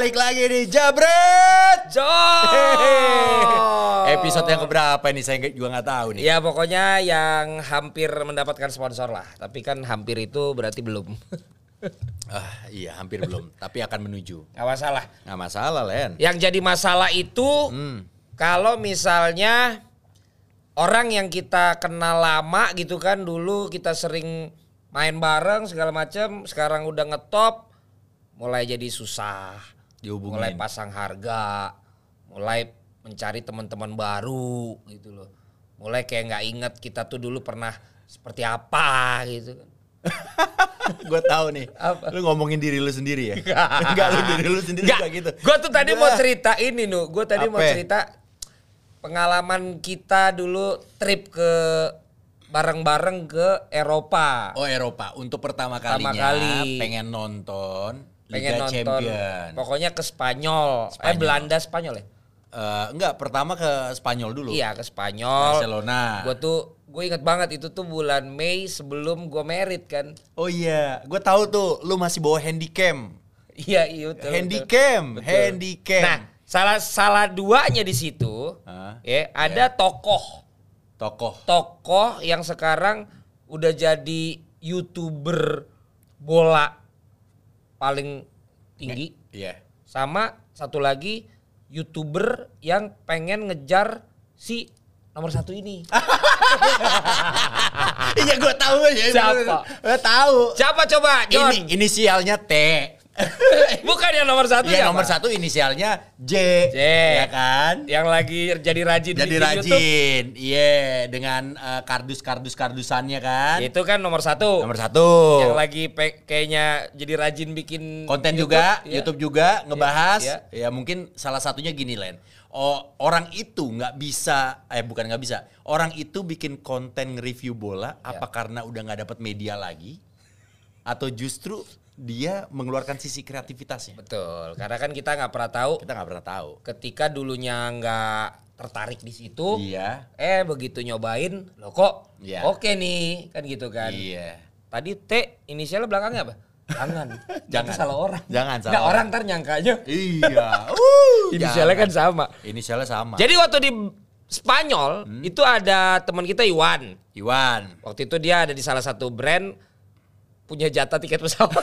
Balik lagi di Jabret. Jom. Episode yang keberapa ini saya juga nggak tahu nih. Ya pokoknya yang hampir mendapatkan sponsor lah. Tapi kan hampir itu berarti belum. Ah, iya hampir belum, tapi akan menuju. Gak masalah. Nggak masalah Len. Yang jadi masalah itu Hmm. kalau misalnya orang yang kita kenal lama gitu kan dulu kita sering main bareng segala macam, sekarang udah ngetop, mulai jadi susah, Dihubungin. mulai pasang harga, mulai mencari teman-teman baru gitu loh, mulai kayak nggak inget kita tuh dulu pernah seperti apa gitu kan. gue tahu nih. Apa? Lu ngomongin diri lu sendiri ya? Enggak lu diri lu sendiri Nggak, juga gitu. Gue tuh tadi mau cerita ini nu, gue tadi mau Apa? cerita pengalaman kita dulu trip ke bareng-bareng ke Eropa. Oh Eropa untuk pertama Pertama kalinya kali. pengen nonton pengen Liga nonton Champion. pokoknya ke Spanyol. eh Spanyol. Belanda Spanyol ya Eh, enggak, pertama ke Spanyol dulu. iya ke Spanyol Barcelona. gue tuh gue inget banget itu tuh bulan Mei sebelum gue merit kan Oh iya, gue tahu tuh lu masih bawa handycam. iya iya betul. Handycam, Betul. handycam. nah salah salah duanya di situ Hah? ya ada tokoh tokoh. tokoh yang sekarang udah jadi youtuber bola paling tinggi Iya. sama satu lagi youtuber yang pengen ngejar si nomor satu ini Iya, gue tahu ya. Siapa? Gue tahu. siapa coba John Ini inisialnya T. bukan yang nomor satu Iya siapa? nomor satu inisialnya J, J. ya kan? yang lagi jadi rajin Jadi YouTube. rajin, iya dengan eh, kardus-kardus kardusannya kan? itu kan nomor satu Nomor satu. yang lagi kayaknya jadi rajin bikin konten YouTube, juga, ya. YouTube juga ngebahas. Iya, Ya mungkin salah satunya gini Len. Oh, orang itu nggak bisa, eh bukan nggak bisa. Orang itu bikin konten nge-review bola, Ya. apa karena udah nggak dapat media lagi, atau justru dia mengeluarkan sisi kreativitasnya? betul karena kan kita nggak pernah tahu Kita nggak pernah tahu. ketika dulunya nggak tertarik di situ Iya. eh begitu nyobain lo kok Iya. oke nih kan gitu kan Iya. tadi T inisialnya belakangnya apa jangan Jangan. salah orang Jangan salah Nggak, orang. ntar nyangkanya Iya. Uh, inisialnya kan jangan. sama Inisialnya sama. jadi waktu di Spanyol Hmm. itu ada teman kita Iwan Iwan. waktu itu dia ada di salah satu brand punya jatah tiket pesawat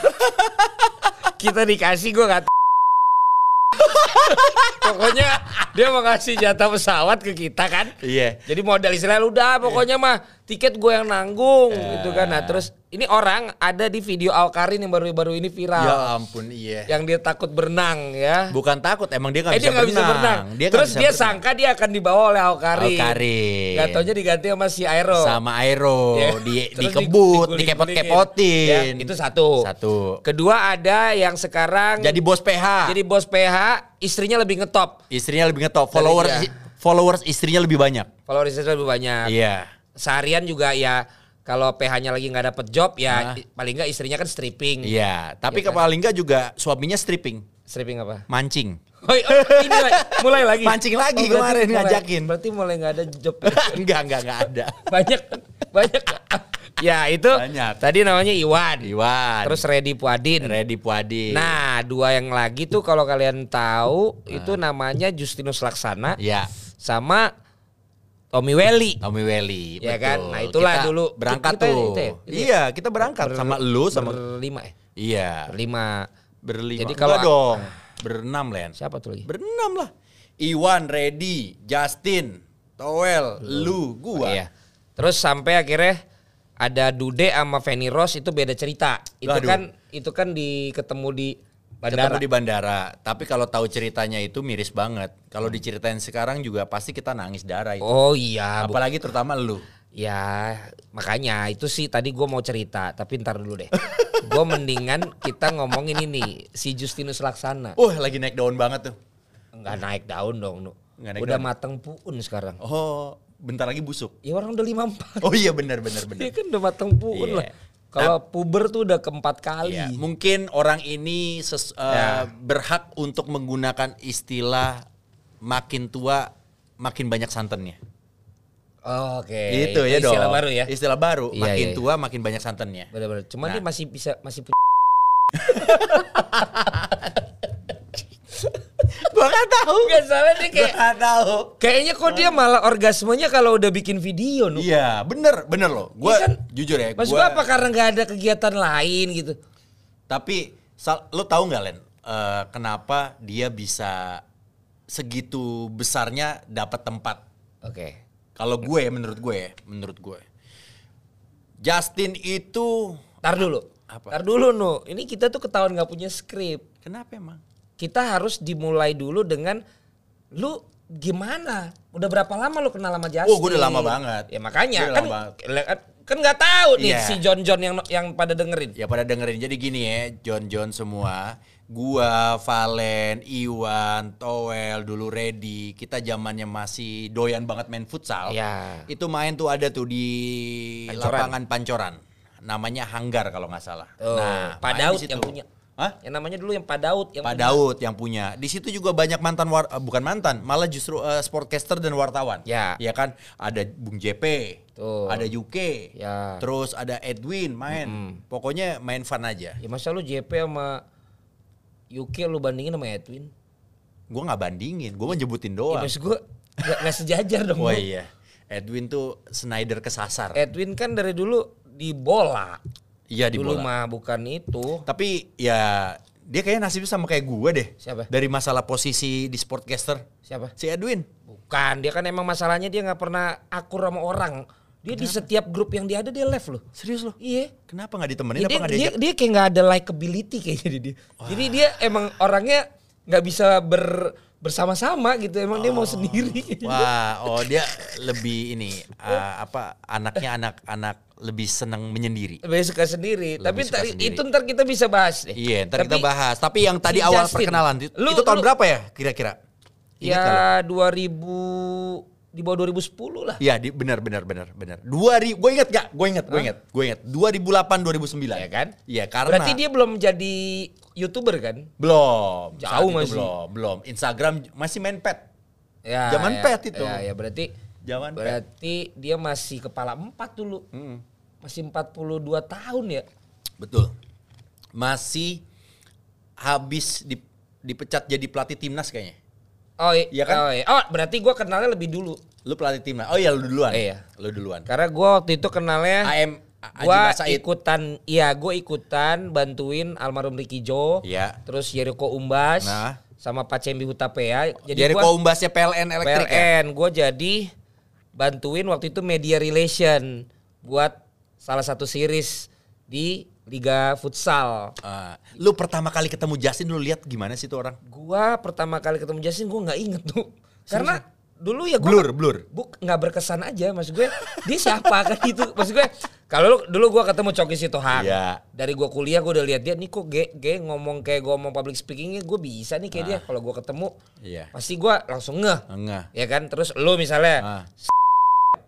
kita dikasih gue nggak pokoknya dia mau kasih jatah pesawat ke kita kan Iya. Jadi modal Israel udah pokoknya mah tiket gue yang nanggung gitu kan. Nah terus ini orang ada di video Alkarin yang baru-baru ini viral. Ya ampun, iya. Yang dia takut berenang ya. Bukan takut, emang dia nggak eh bisa, dia nggak bisa berenang. Dia terus bisa dia berenang. sangka dia akan dibawa oleh Alkarin. Alkarin. Gak taunya diganti sama si Aero. sama Aero Ya. di dikebut, dikepot-kepotin. Ya, itu satu. Satu. Kedua ada yang sekarang Jadi bos PH. jadi bos PH, istrinya lebih ngetop. istrinya lebih ngetop, followers Dari followers istrinya lebih banyak. Followers istrinya lebih banyak. Iya. Seharian juga ya kalau PH-nya lagi nggak dapet job ya i- paling nggak istrinya kan stripping. Iya, tapi Iya ke paling enggak juga suaminya stripping, Stripping apa? mancing. Oh, oh, ini la- mulai lagi. Mancing lagi berarti kemarin mulai- ngajakin. Berarti mulai nggak ada job. enggak, enggak, enggak ada. banyak banyak. ya itu. Banyak. Tadi namanya Iwan. Iwan. Terus Redi Puadin. Ready Puadi. Nah, dua yang lagi tuh kalau kalian tahu itu namanya Justinus Laksana ya, sama Tommy Welly. Tommy Welly. Ya betul. kan? Nah, itulah Kita dulu. berangkat Kita- tuh. itu ya? Itu ya? Iya, kita berangkat Ber- sama lu sama berlima ya? Iya. Berlima. Berlima. Jadi Enggak kalau- dong. Berenam, Len. Siapa tuh lagi? Berenam lah. Iwan, Ready, Justin, Towel, lu, gua. Iya. Terus sampai akhirnya ada Dude sama Feni Rose itu beda cerita. Itu Waduh. kan itu kan di ketemu di bandara. Ketemu di bandara. Tapi kalau tahu ceritanya itu miris banget. Kalau diceritain sekarang juga pasti kita nangis darah itu. Oh iya, Apalagi terutama lu. ya makanya itu sih tadi gue mau cerita, tapi ntar dulu deh. gue mendingan kita ngomongin ini si Justinus Laksana. Wah, lagi naik daun banget tuh. Nggak naik daun dong. Nggak naik Udah daun. mateng puun sekarang. Oh, bentar lagi busuk. Ya orang udah lima empat. Oh iya benar benar benar. Dia kan udah mateng puun Iya. lah. Kalau puber tuh udah keempat kali. Iya, mungkin orang ini ses- eh, Ya. berhak untuk menggunakan istilah makin tua makin banyak santannya. Oh, Oke. Itu ya dong. Istilah baru ya. Istilah baru. Iya, makin iya. tua makin banyak santannya. Benar-benar. Cuman Nah. dia masih bisa masih punya gua nggak tahu. Gak salah Gua kayak nggak tahu. kayaknya kok dia malah orgasmenya kalau udah bikin video nu. Iya, bener, bener loh. Gua Iya kan? jujur ya, Maksud gua, gua apa karena nggak ada kegiatan lain gitu. Tapi sal- lo tahu nggak Len, eh, kenapa dia bisa segitu besarnya dapat tempat? Oke. Kalau gue, menurut gue, ya, menurut gue, Justin itu Tar dulu. Apa? Tar dulu nu. Ini kita tuh ketahuan nggak punya skrip. kenapa emang? Kita harus dimulai dulu dengan lu gimana? Udah berapa lama lu kenal sama Justin? Oh, gua udah lama banget. Ya makanya kan lama banget. kan kan nggak tahu nih Iya. si John John yang yang pada dengerin. Ya pada dengerin. Jadi gini ya, John John semua, gua, Valen, Iwan, Towel, dulu Ready, kita zamannya masih doyan banget main futsal. Ya. Itu main tuh ada tuh di Pancoran. lapangan Pancoran. Namanya Hanggar kalau nggak salah. Pak di Daud situ. yang punya. Hah? Yang namanya dulu yang Pak Daud yang Pak punya. Daud yang punya. Di situ juga banyak mantan war, eh, bukan mantan, malah justru eh, sportcaster dan wartawan. Ya. Ya kan, ada Bung JP, Tuh. ada UK, Ya. terus ada Edwin main. Pokoknya main fun aja. Ya masa lu JP sama UK lu bandingin sama Edwin? Gue nggak bandingin, gue menyebutin Ya doang. maksud gua gak, gak sejajar dong. Wah iya, Edwin tuh Snyder kesasar. Edwin kan dari dulu di bola. Iya di dulu bola. mah bukan itu. Tapi ya dia kayaknya nasibnya sama kayak gue deh. Siapa? Dari masalah posisi di sportcaster. Siapa? Si Edwin. Bukan, dia kan emang masalahnya dia nggak pernah akur sama orang. Dia di setiap grup yang dia ada dia left loh. Serius loh? Iya. Kenapa nggak ditemenin? Dia, apa nggak dia, diajak? dia kayak nggak ada likability kayaknya di dia. Jadi dia emang orangnya nggak bisa ber bersama-sama gitu. Emang dia mau sendiri. Wah, oh dia lebih ini eh, apa anaknya anak-anak lebih senang menyendiri. Lebih suka sendiri. Tapi suka sendiri. itu ntar kita bisa bahas deh. Iya, ntar kita Tapi bahas. Tapi yang tadi awal Justin, perkenalan itu lu- itu tahun lu- berapa ya kira-kira? Ya 2000 di bawah 2010 lah. Iya, di, benar benar benar benar. 2000 gue inget gak? Gue inget, gue inget, gue inget. 2008 2009. Ya kan? Iya, karena Berarti dia belum jadi YouTuber kan? belum. Jauh masih. Belum, belum. Instagram masih main pet. Ya, Zaman ya, pet itu. Ya, ya berarti Zaman pet. berarti dia masih kepala empat dulu. Masih 42 tahun ya. Betul. Masih habis di- dipecat jadi pelatih timnas kayaknya. Oh iya, kan? Oh, iya. Oh, berarti gua kenalnya lebih dulu. Lu pelatih timnas. Oh iya lu duluan. Iya. Lu duluan. Karena gua waktu itu kenalnya AM Said. ikutan iya gua ikutan bantuin almarhum Ricky Jo. Iya. Terus Jericho Umbas Nah. sama Pak Cembi Hutapea. Jadi Jadi gua umbasnya PLN elektrik ya? PLN gua jadi bantuin waktu itu media relation buat salah satu series di Liga Futsal. Ah, lu pertama kali ketemu Justin lu lihat gimana sih tuh orang? Gua pertama kali ketemu Justin gua nggak inget tuh. Karena dulu ya gua Blur, blur. Buk nggak berkesan aja maksud gue dia siapa kan gitu maksud gue kalau lu- dulu gua ketemu Coki Sitohang Iya. dari gua kuliah gua udah lihat dia nih kok ge, ge ngomong kayak gua ngomong public speakingnya gue bisa nih kayak dia kalau gua ketemu Iya. pasti gua langsung ngeh ya kan terus lu misalnya Ah.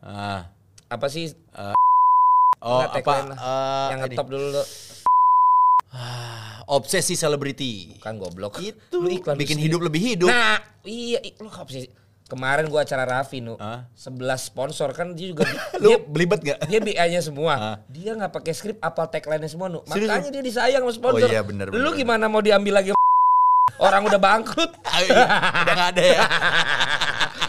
Ah. apa sih Oh, Nggak, apa eh, yang ngetop dulu lu Ah, obsesi selebriti. kan goblok Itu lu iklan bikin hidup lebih hidup. nah iya lu sih kemarin gua acara Raffi nu? 11 sponsor kan dia juga lu dia belibet gak? dia BA-nya semua. Ah. Dia nggak pakai skrip, apal tagline-nya semua nu. Serius Makanya dia disayang sama sponsor. Oh iya, bener, Lu bener. gimana mau diambil lagi orang udah bangkrut? Ah, iya, Udah gak ada ya?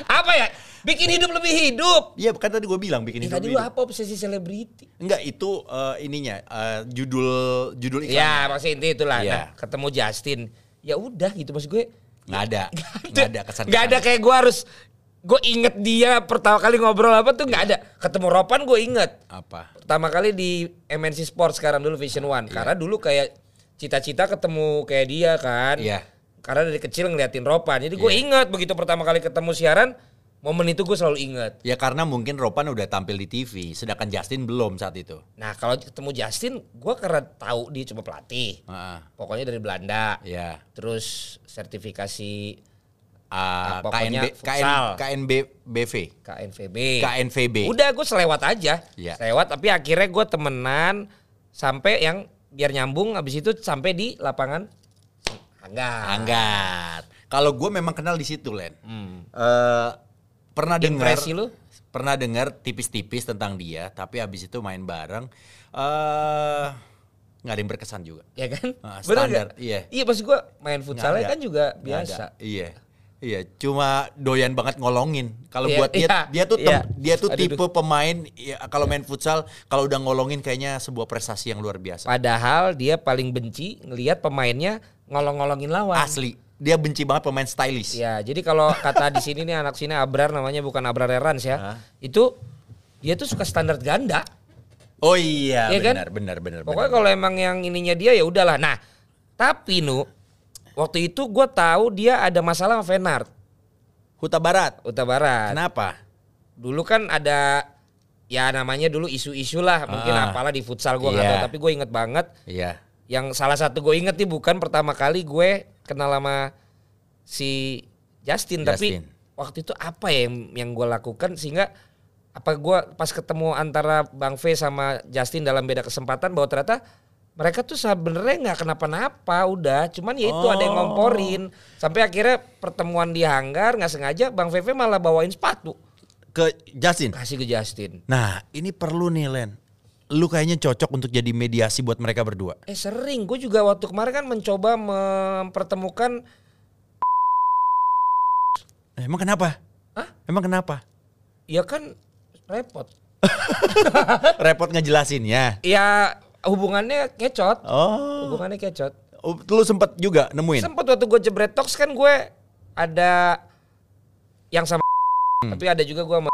apa ya? Bikin hidup lebih hidup. Iya, kan tadi gue bilang bikin Ya, hidup tadi lu apa obsesi selebriti? Enggak, itu eh, ininya eh, judul judul iklan. Ya, maksud inti itulah. Iya. Nah, ketemu Justin. Ya udah gitu maksud gue. Nggak ada. Nggak ada kesan. Nggak ada kayak gue harus gue inget dia pertama kali ngobrol apa tuh nggak ada. Ketemu Ropan gue inget. apa? Pertama kali di MNC Sports sekarang dulu Vision One. Karena dulu kayak cita-cita ketemu kayak dia kan. Iya. Karena dari kecil ngeliatin Ropan. Jadi gue inget begitu pertama kali ketemu siaran, momen itu gue selalu inget. Ya karena mungkin Ropan udah tampil di TV, sedangkan Justin belum saat itu. Nah kalau ketemu Justin, gue karena tahu dia cuma pelatih. Ah, Pokoknya dari Belanda. ya. Terus sertifikasi Ah, Nah, pokoknya KNB, KN, futsal. KNB, BV, KNVB. KNVB. Udah gue selewat aja. Iya. Selewat tapi akhirnya gue temenan sampai yang biar nyambung habis itu sampai di lapangan Angga. Anggat. Kalau gue memang kenal di situ, Len. Hmm. Eh, pernah dengar pernah dengar tipis-tipis tentang dia tapi habis itu main bareng eh nggak ada yang berkesan juga Ya kan? Bener standar, nggak? iya. Iya pas gue main futsalnya kan juga biasa. ada, iya Iya, cuma doyan banget ngolongin. Kalau Iya, buat dia, iya, dia tuh tem- iya. dia tuh Aduh, tipe pemain ya, kalau main futsal kalau udah ngolongin kayaknya sebuah prestasi yang luar biasa. Padahal dia paling benci ngelihat pemainnya ngolong-ngolongin lawan. Asli, dia benci banget pemain stylish. Ya, jadi kalau kata di sini nih anak sini Abrar namanya bukan Abrar Erans ya. Hah? Itu dia tuh suka standar ganda. Oh iya, Iya kan? benar, benar, benar, Pokoknya benar. kalau emang yang ininya dia ya udahlah. Nah, tapi nu waktu itu gue tahu dia ada masalah sama Venard Huta Barat. Uta Barat. Kenapa? Dulu kan ada ya namanya dulu isu-isu lah mungkin Ah. apalah di futsal gue nggak Iya. tahu tapi gue inget banget Iya. yang salah satu gue inget nih bukan pertama kali gue kenal sama si Justin, tapi Justin. waktu itu apa ya yang, yang gue lakukan sehingga apa gue pas ketemu antara Bang V sama Justin dalam beda kesempatan bahwa ternyata mereka tuh sebenarnya nggak kenapa-napa udah cuman ya itu ada yang Oh. ngomporin sampai akhirnya pertemuan di hanggar nggak sengaja Bang VV malah bawain sepatu Ke Justin. kasih ke Justin Nah, ini perlu nih, Len. Lu kayaknya cocok untuk jadi mediasi buat mereka berdua. Eh sering, gue juga waktu kemarin kan mencoba mempertemukan Eh, Emang kenapa? Hah? Emang kenapa? Ya kan repot. Repot ngejelasinnya. Ya hubungannya kecot. Oh. Hubungannya kecot. Oh, Lu sempet juga nemuin? Sempet waktu gue jebret talks kan gue ada yang sama tapi ada juga gue sama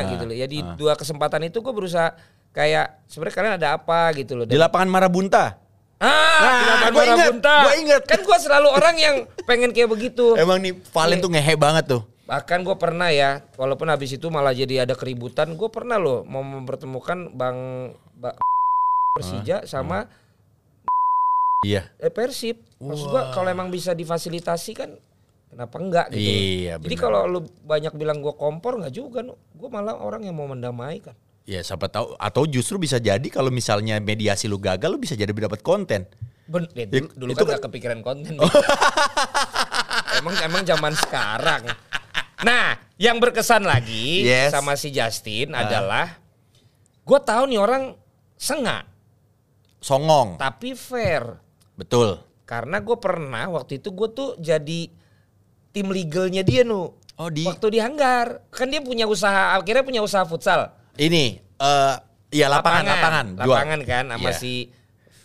gitu loh. Ya di ah. dua kesempatan itu gue berusaha kayak sebenarnya kalian ada apa gitu loh. Di lapangan Marabunta. ah, Nah, di lapangan gua ingat, Marabunta. gua ingat. Kan gue selalu orang yang pengen kayak begitu. Emang nih Valen Iya. tuh ngehe banget tuh. Bahkan gue pernah ya, walaupun habis itu malah jadi ada keributan, gue pernah loh mau mempertemukan Bang Ba- Persija sama Iya. eh, Persib. Maksud gue kalau emang bisa difasilitasi kan kenapa enggak gitu. Iya, Jadi kalau lu banyak bilang gue kompor nggak juga, gue malah orang yang mau mendamaikan. Ya siapa tahu atau justru bisa jadi kalau misalnya mediasi lu gagal lu bisa jadi dapat konten. Ben, eh, Ya, dulu, dulu itu kan kan- nggak kepikiran konten. emang emang zaman sekarang. Nah, yang berkesan lagi Yes. sama si Justin Ah. adalah gue tahu nih orang sengak Songong. tapi fair Betul. karena gue pernah waktu itu gue tuh jadi tim legalnya dia nu Oh di waktu di hanggar kan dia punya usaha akhirnya punya usaha futsal ini eh ya lapangan lapangan, jual. lapangan kan sama Iya. si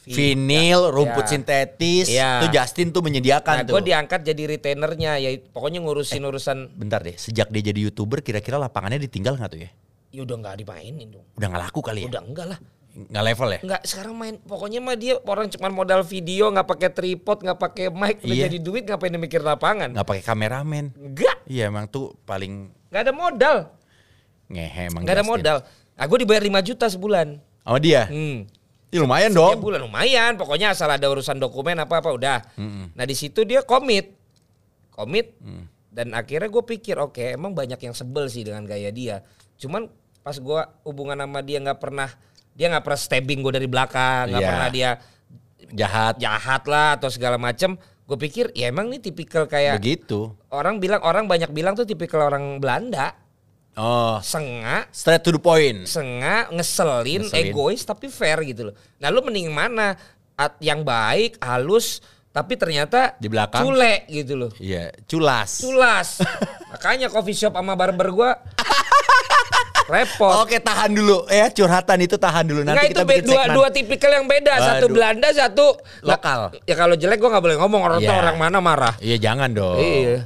vinil, rumput Ya. sintetis, Iya. tuh Justin tuh menyediakan Nah, tuh. gue diangkat jadi retainernya, ya pokoknya ngurusin urusan. Bentar deh, sejak dia jadi youtuber kira-kira lapangannya ditinggal nggak tuh ya? Ya udah nggak dimainin dong. Udah nggak laku kali ya? Udah enggak lah. Nggak level ya? Enggak sekarang main. Pokoknya mah dia orang cuma modal video, nggak pakai tripod, nggak pakai mic, udah Iya. jadi duit ngapain dia mikir lapangan? Nggak pakai kameramen. Enggak, Iya emang tuh paling nggak ada modal, ngehe emang. nggak ada modal. Nah, gue dibayar 5 juta sebulan. Sama dia? Hmm. Ya, lumayan Setiap dong. bulan lumayan, pokoknya asal ada urusan dokumen apa apa udah. Nah di situ dia komit, komit, Mm. dan akhirnya gue pikir oke emang banyak yang sebel sih dengan gaya dia. Cuman pas gue hubungan sama dia nggak pernah, dia nggak pernah stabbing gue dari belakang, nggak Iya. pernah dia Jahat. jahat lah atau segala macem. Gue pikir ya emang nih tipikal kayak Begitu. orang bilang orang banyak bilang tuh tipikal orang Belanda, Oh, sengak, straight to the point. sengak, ngeselin, Ngeselin. egois tapi fair gitu loh. Nah lu mending mana? At- yang baik, halus, tapi ternyata Di belakang? cule gitu loh. Iya, culas. Culas. Makanya coffee shop sama barber gua repot. Oke, tahan dulu ya curhatan itu tahan dulu nanti Enggak itu kita be- bikin dua segmen. dua tipikal yang beda. Satu Waduh. Belanda, satu Lokal. Ya kalau jelek gua nggak boleh ngomong orang Iya. orang mana marah. Iya jangan dong.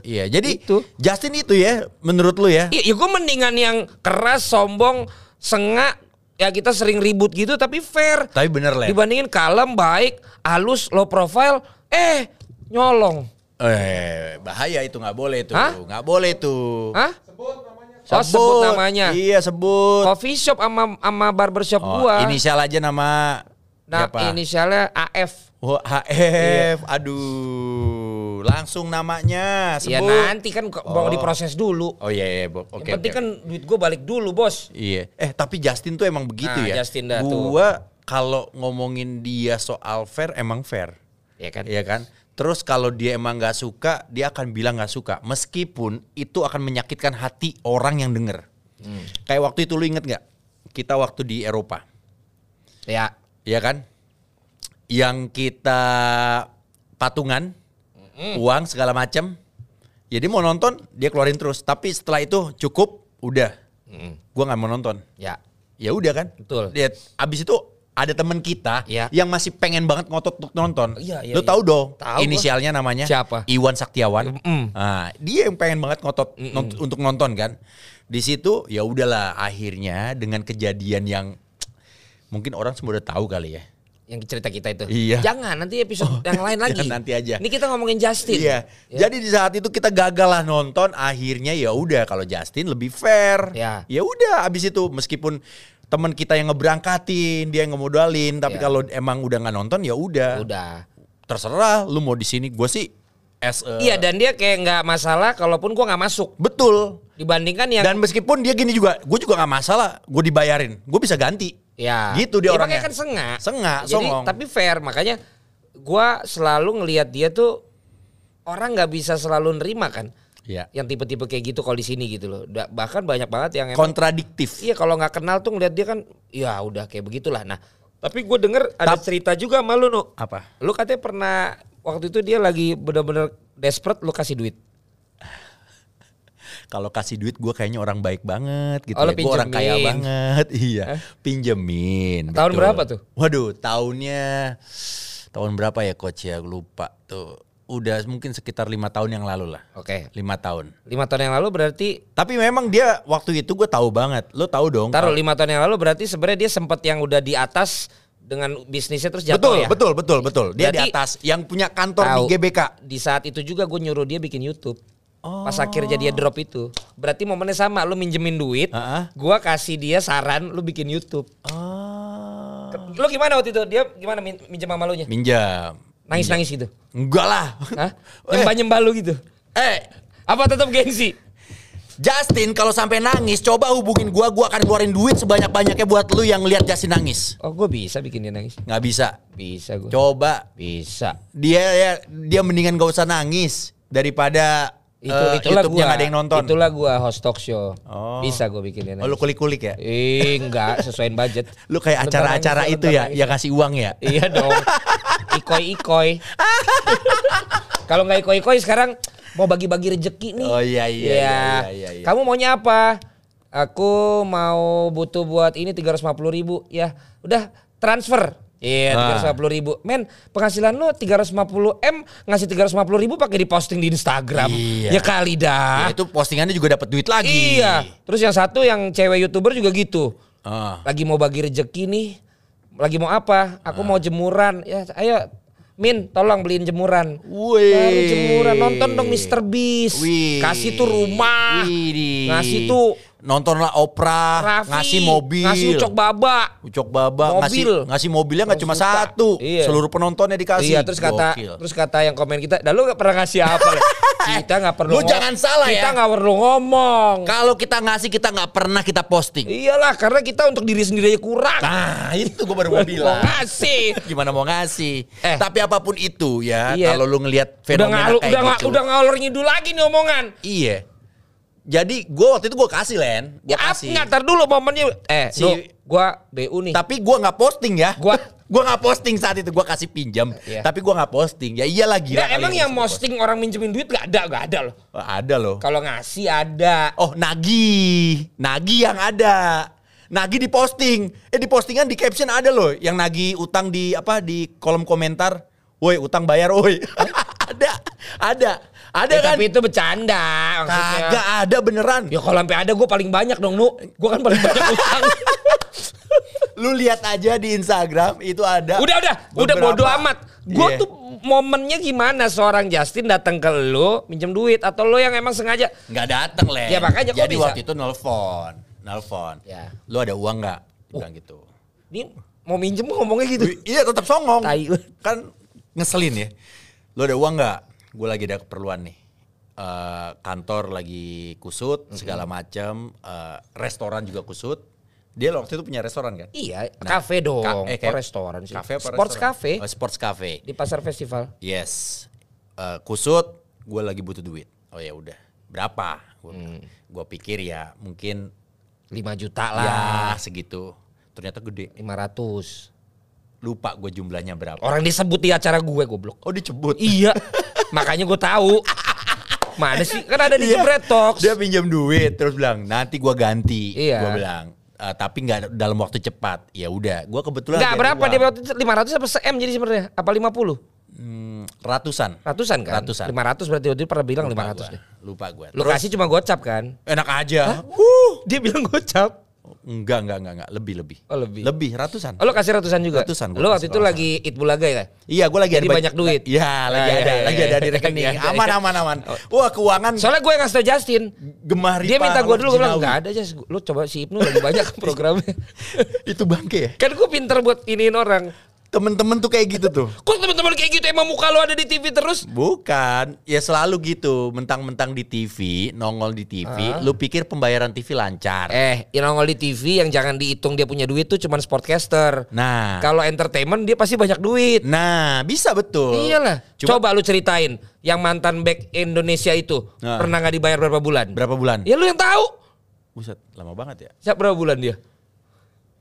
Iya. Jadi Itu. Justin itu ya menurut lu ya. Iya, ya gue mendingan yang keras, sombong, sengak. Ya kita sering ribut gitu tapi fair. Tapi bener lah. Dibandingin kalem, baik, halus, low profile, eh nyolong. Eh bahaya itu nggak boleh tuh. Nggak boleh tuh. Hah? Oh, sebut namanya. Iya sebut. Coffee shop sama sama barbershop Oh, gua. inisial aja nama nah, siapa? inisialnya AF. Oh, HF. Aduh. Langsung namanya sebut. Ya nanti kan kok mau Oh. diproses dulu. Oh iya iya. Oke. yang penting oke. kan duit gua balik dulu, Bos. Iya. Eh tapi Justin tuh emang begitu Nah, ya. Justin dah. Gua kalau ngomongin dia soal fair emang fair. Ya kan? Iya kan? Terus kalau dia emang nggak suka, dia akan bilang nggak suka. Meskipun itu akan menyakitkan hati orang yang denger. Hmm. Kayak waktu itu lu inget nggak? Kita waktu di Eropa, Ya. iya kan? Yang kita patungan, uang segala macam. Ya dia mau nonton, dia keluarin terus. Tapi setelah itu cukup, udah. Gua nggak mau nonton. Ya. Ya udah kan. Betul. Dia abis itu ada temen kita Iya. yang masih pengen banget ngotot untuk nonton. Iya, iya, Lu iya. tahu dong Tahu gua. inisialnya namanya? Siapa? Iwan Saktiawan. Mm. Nah, dia yang pengen banget ngotot nont- untuk nonton kan. Di situ ya udahlah akhirnya dengan kejadian yang mungkin orang semua udah tahu kali ya. Yang cerita kita itu. Iya. Jangan nanti episode yang lain lagi. nanti aja. Ini kita ngomongin Justin. Iya. Jadi di saat itu kita gagal lah nonton, akhirnya ya udah kalau Justin lebih fair. Ya. Ya udah abis itu meskipun teman kita yang ngeberangkatin, dia yang ngemodalin, tapi Ya. kalau emang udah nggak nonton ya udah. Udah. Terserah lu mau di sini. Gue sih as a- Iya dan dia kayak nggak masalah kalaupun gua nggak masuk betul. dibandingkan yang Dan meskipun dia gini juga, gue juga nggak masalah, gue dibayarin, gue bisa ganti. ya Gitu dia Ya, orangnya. kan sengak. Sengak, Jadi songong. tapi fair makanya gua selalu ngelihat dia tuh orang nggak bisa selalu nerima kan. Iya. Yang tipe-tipe kayak gitu kalau di sini gitu loh. Bahkan banyak banget yang emang Kontradiktif. Iya kalau nggak kenal tuh ngeliat dia kan ya udah kayak begitulah. Nah tapi gue denger ada Tap- cerita juga sama lu nu. Apa? Lu katanya pernah waktu itu dia lagi bener-bener desperate lu kasih duit. Kalau kasih duit gue kayaknya orang baik banget gitu Oh, ya. Gue orang kaya banget. Iya. Pinjemin. Tahun betul. berapa tuh? Waduh, tahunnya tahun berapa ya coach ya? Lupa tuh. Udah mungkin sekitar lima tahun yang lalu lah. Oke. Lima tahun. Lima tahun yang lalu berarti Tapi memang dia waktu itu gue tahu banget. Lo tahu dong. taruh lima tahun yang lalu berarti sebenarnya dia sempat yang udah di atas dengan bisnisnya terus jatuh betul, ya. betul, betul, betul. Dia Berarti- di atas. Yang punya kantor Tahu. di GBK. Di saat itu juga gue nyuruh dia bikin YouTube. Oh. Pas akhirnya dia drop itu, berarti momennya sama. Lu minjemin duit, Heeh. gua kasih dia saran, lu bikin YouTube. Oh. Lu gimana waktu itu? Dia gimana min- minjem sama lu nya? Minjam. Nangis nangis gitu? Enggak lah. Hah? Eh, Nyembah nyembah lu gitu? eh, Apa tetap gengsi? Justin kalau sampai nangis coba hubungin gua, gua akan keluarin duit sebanyak-banyaknya buat lu yang lihat Justin nangis. Oh gue bisa bikin dia nangis. Nggak bisa. Bisa gue. Coba Bisa. dia ya dia mendingan gak usah nangis daripada Itu eh, itulah YouTube-nya gua. nggak ada yang nonton. Itulah gua host talk show. Oh. Bisa gue bikin dia Oh, lu kulik-kulik ya? Eh enggak sesuaiin budget. Lu kayak acara-acara itu ya, yang ngasih uang ya? Iya dong. Ikoi ikoi. Kalau nggak ikoi ikoi sekarang mau bagi-bagi rezeki nih. Oh, iya, iya, Ya. iya, iya, iya. Kamu maunya apa? Aku mau butuh buat ini 350 ribu. Ya udah transfer. Iya, Ah. 350 ribu. Men, penghasilan lu 350 M ngasih 350 ribu pakai diposting di Instagram. Iya. Ya kali dah. Ya, itu postingannya juga dapat duit lagi. Iya. Terus yang satu yang cewek youtuber juga gitu. Ah. Lagi mau bagi rezeki nih. Lagi mau apa? Aku mau jemuran. Ya, ayo Min, tolong beliin jemuran. Wih. Baru jemuran nonton dong Mr. Beast. Wih. Kasih tuh rumah. Widih. Ngasih tuh nontonlah opera, Raffi. ngasih mobil, Ngasih ucok baba. Ucok baba, Mobil. ngasih ngasih mobilnya nggak cuma satu, Iya. seluruh penontonnya dikasih. Iya, terus kata Gokil. terus kata yang komen kita, "Dah lu gak pernah ngasih apa Le? Kita nggak perlu Lu jangan salah Kita ya. nggak perlu ngomong. Kalau kita ngasih kita nggak pernah kita posting. Iyalah, karena kita untuk diri sendiri aja kurang. Nah, itu gue baru mau Mau bilang. ngasih. Gimana mau ngasih? Eh. Tapi apa pun itu ya, Iya. kalau lu ngelihat Udah fenomena ngalu, kayak udah, gitu. udah ngalor ngidul lagi nih omongan. Iya. Jadi gue waktu itu gue kasih Len, gue kasih. nggak ntar dulu momennya. Eh, Si- gua BU nih. Tapi gue nggak posting ya. Gua- gue nggak posting saat itu gue kasih pinjam. Iya. Tapi gue nggak posting. Ya iyalah gila. Nggak, kali emang yang suruh posting orang minjemin duit gak ada, gak ada loh. posting. Oh, ada loh. Kalau ngasih ada. Oh nagi, nagi yang ada. Nagi di posting. Eh di postingan di caption ada loh yang nagi utang di apa di kolom komentar. Woi utang bayar woi. ada, ada, ada Ya, kan? Tapi itu bercanda maksudnya. Kagak ada beneran. Ya kalau sampai ada gue paling banyak dong, Nu. Gue kan paling banyak utang. Lu lihat aja di Instagram itu ada. udah, udah, udah beberapa. bodo amat. Gue Iya. tuh momennya gimana seorang Justin datang ke lu minjem duit atau lo yang emang sengaja nggak dateng Len. Ya, makanya Jadi bisa? waktu itu nelfon, nelfon. Ya. Lu ada uang nggak? Bilang gitu. ini mau minjem ngomongnya gitu. Iya tetap songong. Tai. Kan ngeselin ya. Lu ada uang nggak? Gue lagi ada keperluan nih. Eh, kantor lagi kusut segala macam. Eh, restoran juga kusut. Dia waktu itu punya restoran kan? Iya, Nah, kafe dong. ka- eh, kayak- restoran sih? Kafe Sports restoran? cafe Oh, sports cafe. di pasar festival. Yes. Eh, kusut, gue lagi butuh duit. Oh ya udah. Berapa? Gue Hmm. pikir ya mungkin 5 juta ya lah. segitu. Ternyata gede. 500. Lupa gue jumlahnya berapa. Orang disebut di acara gue goblok. Oh dicebut. Iya. Makanya gue tahu. Mana sih? Kan ada di Iya. Jebret Talks. Dia pinjam duit terus bilang nanti gua ganti. Iya. Gua bilang "Eh, tapi nggak dalam waktu cepat. Ya udah, gua kebetulan ada berapa uang. dia waktu itu 500 apa se-M jadi sebenarnya? Apa 50? Hmm, ratusan. Ratusan kan? Ratusan. 500 berarti waktu itu pernah bilang Lupa 500 gua. deh. Lupa gua. Lu kasih cuma gocap kan? enak aja. Dia bilang gocap. Enggak, enggak, enggak, enggak. Lebih, lebih. Oh, lebih. Lebih ratusan. Oh, lu kasih ratusan juga? Ratusan Lu waktu itu ratusan. lagi Eat Bulaga ya? Iya, gue lagi Jadi ada banyak duit. Iya, lagi Ah, ada, iya, lagi iya, ada di iya. rekening. Iya, iya. Aman, aman, aman. Wah, keuangan Soalnya gue yang ngasih tau Justin. gemah Dia minta gue dulu, gue bilang enggak ada Jas. Lu coba si Ibnu lagi banyak programnya. Itu bangke ya. kan gue pinter buat iniin orang. Temen-temen tuh kayak gitu tuh. Kok teman-teman kayak gitu emang muka lu ada di TV terus? Bukan, ya selalu gitu. Mentang-mentang di TV, nongol di TV, lu pikir pembayaran TV lancar. Eh, yang nongol di TV yang jangan dihitung dia punya duit tuh cuman sportcaster. Nah, Kalau entertainment dia pasti banyak duit. nah bisa betul. Iyalah. Cuma Coba lu ceritain yang mantan back Indonesia itu Nah. pernah nggak dibayar berapa bulan? berapa bulan? Ya lu yang tahu. Buset, lama banget ya. Siapa berapa bulan dia?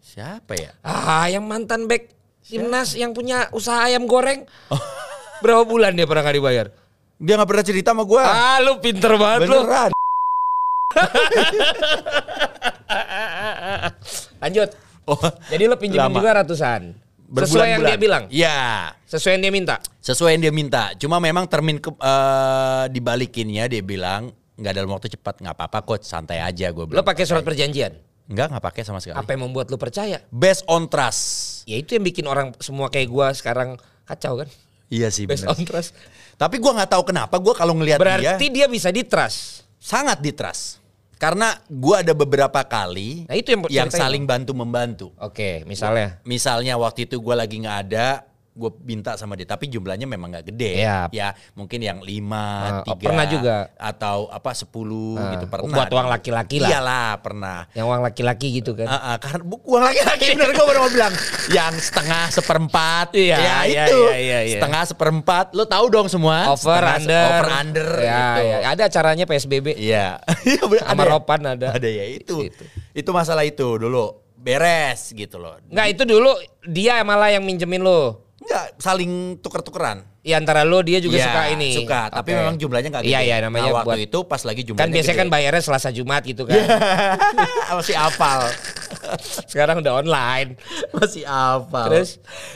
Siapa ya? Ah, yang mantan back timnas yang punya usaha ayam goreng. Oh. Berapa bulan dia pernah nggak dibayar? Dia nggak pernah cerita sama gua. Ah, lu pinter banget lu. Beneran. Lanjut. Oh, Jadi lu pinjemin Lama. juga ratusan. Sesuai yang dia bilang. Iya. Sesuai yang dia minta. Sesuai yang dia minta. Cuma memang termin ke, eh, dibalikinnya dia bilang nggak dalam waktu cepat nggak apa-apa coach santai aja gue Lu bilang. pakai surat perjanjian. Nggak nggak pakai sama sekali. Apa yang membuat lu percaya? Based on trust. Ya itu yang bikin orang semua kayak gua sekarang kacau kan. Iya sih Based bener. on trust. Tapi gua nggak tahu kenapa gua kalau ngelihat dia Berarti dia bisa di trust. sangat di trust. Karena gua ada beberapa kali Nah, itu yang yang saling bantu membantu. Oke, misalnya. Misalnya waktu itu gua lagi nggak ada, gue minta sama dia, tapi jumlahnya memang nggak gede. Iya. Ya mungkin yang lima, Ah, oh, tiga, pernah juga. atau apa sepuluh Ah, gitu pernah. buat uang laki-laki lah. Iyalah pernah. Yang uang laki-laki gitu kan. Ah, ah, karena uang laki-laki bener gue baru mau bilang yang setengah seperempat Iya, ya iya, itu iya, iya, iya. setengah seperempat lo tahu dong semua over Setengah- under. over under ya, gitu. ya. Ada acaranya PSBB. Bener, Sama ada ya? Ropan ada. Ada ya itu. Itu. Itu masalah itu dulu beres gitu loh. Enggak, itu dulu dia malah yang minjemin lo. Enggak saling tuker-tukeran. Ya antara lo dia juga Iya, suka ini. Suka, tapi Oke. memang jumlahnya nggak gede. Iya, iya namanya nah, waktu buat itu pas lagi jumlahnya Kan biasanya gede. kan bayarnya Selasa Jumat gitu kan. masih hafal. Sekarang udah online. masih hafal. Terus?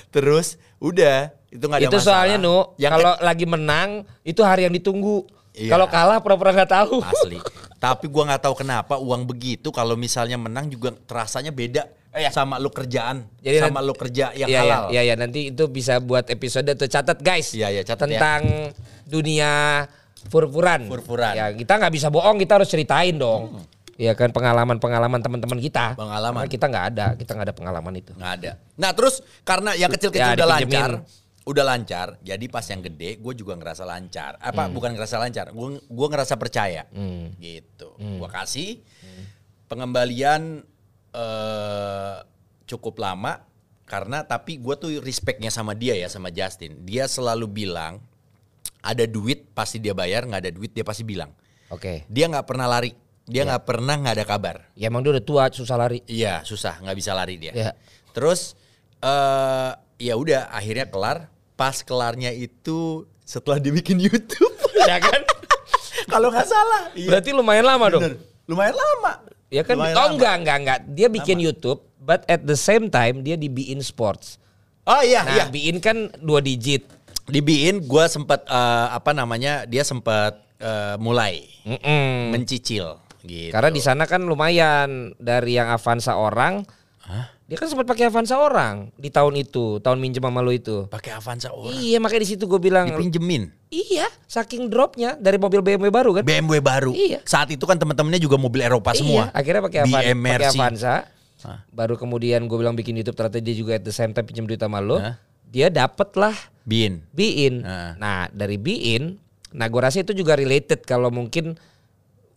terus udah itu nggak ada itu masalah. soalnya nu kalau lagi menang itu hari yang ditunggu. Iya. Kalau kalah pura-pura nggak tahu. asli. Tapi gua nggak tahu kenapa uang begitu kalau misalnya menang juga terasanya beda sama lu kerjaan, Jadi sama nanti- lu kerja yang Iya, iya, halal. iya, iya, nanti itu bisa buat episode tuh catat guys. Iya, iya, catat ya. tentang dunia furfuran. Furfuran. Ya, kita nggak bisa bohong, kita harus ceritain dong. Iya kan pengalaman-pengalaman teman-teman kita. Pengalaman. Karena kita nggak ada, kita nggak ada pengalaman itu. nggak ada. Nah terus karena yang Ya, kecil-kecil udah dipinjemin. lancar, udah lancar. Jadi pas yang gede, gue juga ngerasa lancar. Apa Hmm. bukan ngerasa lancar? Gue gue ngerasa percaya. Gitu. Hmm. Gue kasih pengembalian eh, cukup lama karena tapi gue tuh respectnya sama dia ya sama Justin. Dia selalu bilang ada duit pasti dia bayar, nggak ada duit dia pasti bilang. Oke. Dia nggak pernah lari. Dia Ya. nggak pernah nggak ada kabar. Ya emang dia udah tua, susah lari. Iya susah nggak bisa lari dia. Iya. Terus eh ya udah akhirnya kelar. Pas kelarnya itu setelah dibikin YouTube. ya kan? Kalau nggak salah. Iya. Berarti lumayan lama dong. Bener. Lumayan lama. Ya kan? Lumayan oh lama. enggak, enggak, enggak. Dia bikin YouTube, but at the same time dia di Bein Sports. Oh iya Nah, iya. Bein kan dua digit. Di Biin gue sempat eh, apa namanya dia sempat eh, mulai Mm-mm. mencicil gitu. Karena di sana kan lumayan dari yang Avanza orang. Dia kan sempat pakai Avanza orang di tahun itu, tahun minjem sama lo itu. pakai Avanza orang. Iya, makanya di situ gue bilang Dipinjemin. iya, saking dropnya dari mobil BMW baru kan. BMW baru. Iya. Saat itu kan teman-temannya juga mobil Eropa semua. Iya, akhirnya pakai Avan- BM pakai. Avanza. Baru kemudian gue bilang bikin YouTube ternyata dia juga at the same time pinjam duit sama lo. Hah? Dia dapet lah Bin. Biin. Ah. Nah, dari Biin, nah gue rasa itu juga related kalau mungkin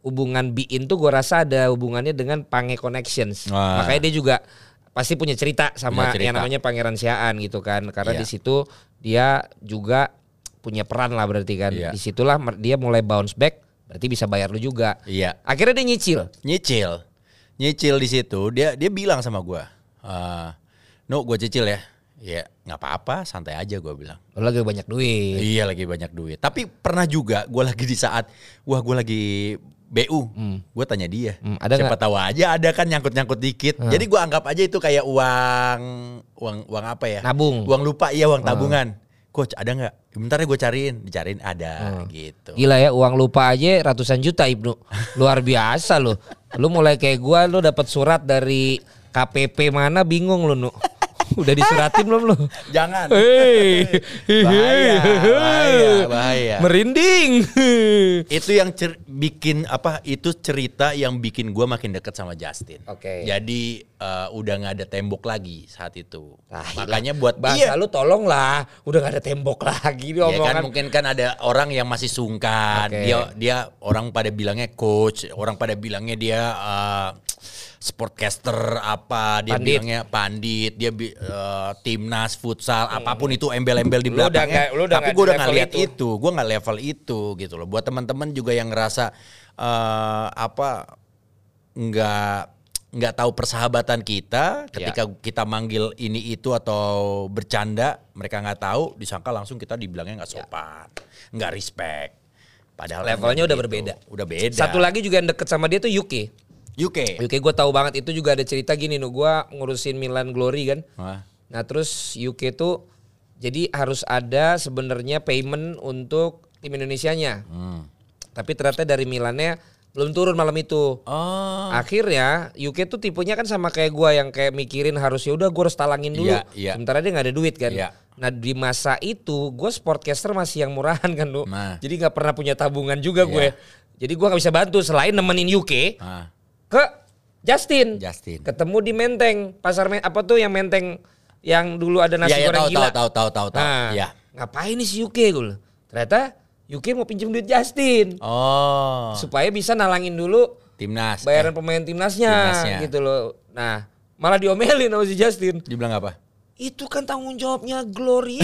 hubungan Biin tuh gue rasa ada hubungannya dengan Pange Connections. Wah. Makanya dia juga pasti punya cerita sama Punya cerita. yang namanya Pangeran Siaan gitu kan. Karena Iya. di situ dia juga punya peran lah berarti kan. Iya. Di situlah dia mulai bounce back, berarti bisa bayar lu juga. Iya. Akhirnya dia nyicil. nyicil nyicil di situ dia dia bilang sama gua "Ah, no gue cicil ya ya nggak apa-apa, santai aja gue bilang. Lo lagi banyak duit. Iya lagi banyak duit. Tapi pernah juga gue lagi di saat wah gue lagi BU, gue tanya dia. Hmm, ada Siapa tahu aja ada kan nyangkut-nyangkut dikit. Jadi gue anggap aja itu kayak uang uang uang apa ya? Nabung. Uang lupa iya uang tabungan. Coach ada nggak? Bentar ya gue cariin, dicariin ada gitu. Gila ya uang lupa aja ratusan juta Ibnu. Luar biasa lo. Lu mulai kayak gua lu dapat surat dari KPP mana bingung lu nu. Udah disuratin belum lu? Jangan. Hei. Bahaya, bahaya, bahaya. Merinding. itu yang cer- bikin apa? Itu cerita yang bikin gue makin deket sama Justin. Oke. Jadi eh, udah nggak ada tembok lagi saat itu. Ah, Makanya buat bahasa iya. lu tolong lah, udah gak ada tembok lagi Ya omongan. kan mungkin kan ada orang yang masih sungkan. Oke. Dia dia orang pada bilangnya coach, orang pada bilangnya dia eh, sportcaster apa, dia Pandit. bilangnya pandit, dia eh, timnas futsal, apa pun itu embel-embel di Lu udah belakangnya. nggak- lu udah Tapi gue udah nggak lihat itu. itu, gue nggak level itu gitu loh. Buat teman-teman juga yang ngerasa eh, apa nggak nggak tahu persahabatan kita ketika kita manggil ini itu atau bercanda mereka nggak tahu disangka langsung kita dibilangnya nggak sopan nggak respect padahal Levelnya udah gitu. berbeda. udah beda Satu lagi juga yang deket sama dia tuh Yuki. UK UK gue tahu banget itu juga ada cerita gini nu gue ngurusin Milan Glory kan. Wah. Nah terus UK tuh jadi harus ada sebenarnya payment untuk tim Indonesianya. Hmm. Tapi ternyata dari Milannya belum turun malam itu. oh Akhirnya UK tuh tipenya kan sama kayak gua yang kayak mikirin harus ya udah gua harus talangin dulu. Iya, iya. Sementara dia nggak ada duit kan. Iya. Nah di masa itu gue sportcaster masih yang murahan kan lu. Nah. Jadi nggak pernah punya tabungan juga gue. Iya. Jadi gua nggak bisa bantu selain nemenin UK Ah, ke Justin. Justin. Ketemu di Menteng, pasar Men- apa tuh yang Menteng yang dulu ada nasi iya, goreng tahu, gila. tahu, tahu, tahu, tahu. Nah, Iya. ngapain nih si UK gue? Ternyata UK mau pinjem duit Justin oh supaya bisa nalangin dulu timnas bayaran Eh, pemain timnasnya, timnasnya. gitu loh. Nah, malah diomelin sama si Justin. dibilang apa Itu kan tanggung jawabnya Glory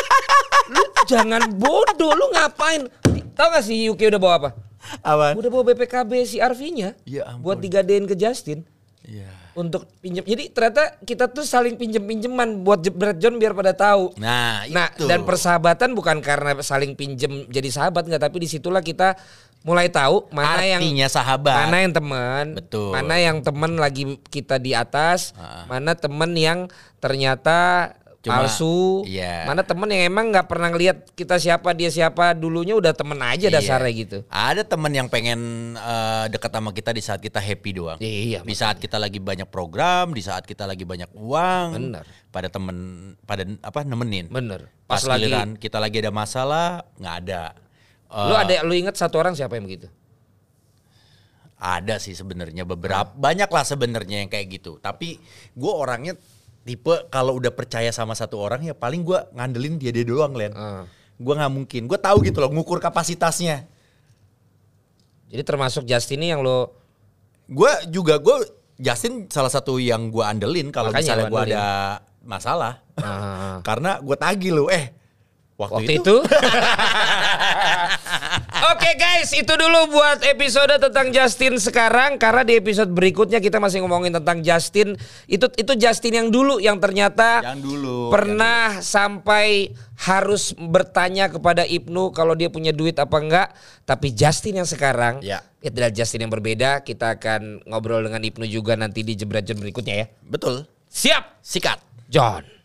lu jangan bodoh, lu ngapain? Tahu gak si UK udah bawa apa? Apa Udah bawa BPKB si RV-nya Ya ampun. buat digadein ke Justin Iya. untuk pinjam. Jadi ternyata kita tuh saling pinjem-pinjeman buat jebret John biar pada tahu. nah Nah, itu dan persahabatan bukan karena saling pinjem jadi sahabat nggak, tapi di situlah kita mulai tahu mana yang artinya sahabat mana yang teman, Betul. mana yang teman lagi kita di atas, Ah. mana teman yang ternyata Cuma- palsu, iya. mana teman yang emang nggak pernah ngelihat kita siapa dia siapa dulunya udah temen aja Iya. dasarnya gitu. Ada temen yang pengen eh, dekat sama kita di saat kita happy doang. Iya, Di saat kita lagi banyak program, di saat kita lagi banyak uang. Bener. Pada temen, pada apa nemenin. Bener. Pas, Pas lagi- giliran kita lagi ada masalah, nggak ada. Eh, lu ada lu inget satu orang siapa yang begitu? Ada sih sebenarnya beberapa, banyak lah sebenarnya yang kayak gitu. Tapi gue orangnya tipe kalau udah percaya sama satu orang ya paling gue ngandelin dia dia doang, Len. Ah. Gue nggak mungkin. Gue tahu gitu loh, ngukur kapasitasnya. Jadi termasuk Justin ini yang lo Gue juga gue Justin salah satu yang gue andelin kalau misalnya gue ada masalah. Ah. Karena gue tagih lo, eh waktu, waktu itu, itu. Oke guys, itu dulu buat episode tentang Justin sekarang karena di episode berikutnya kita masih ngomongin tentang Justin. Itu itu Justin yang dulu yang ternyata Yang dulu, pernah sampai harus bertanya kepada Ibnu kalau dia punya duit apa enggak. Tapi Justin yang sekarang Ya. itu adalah Justin yang berbeda. Kita akan ngobrol dengan Ibnu juga nanti di Jebret berikutnya ya. betul. Siap, Sikat. John.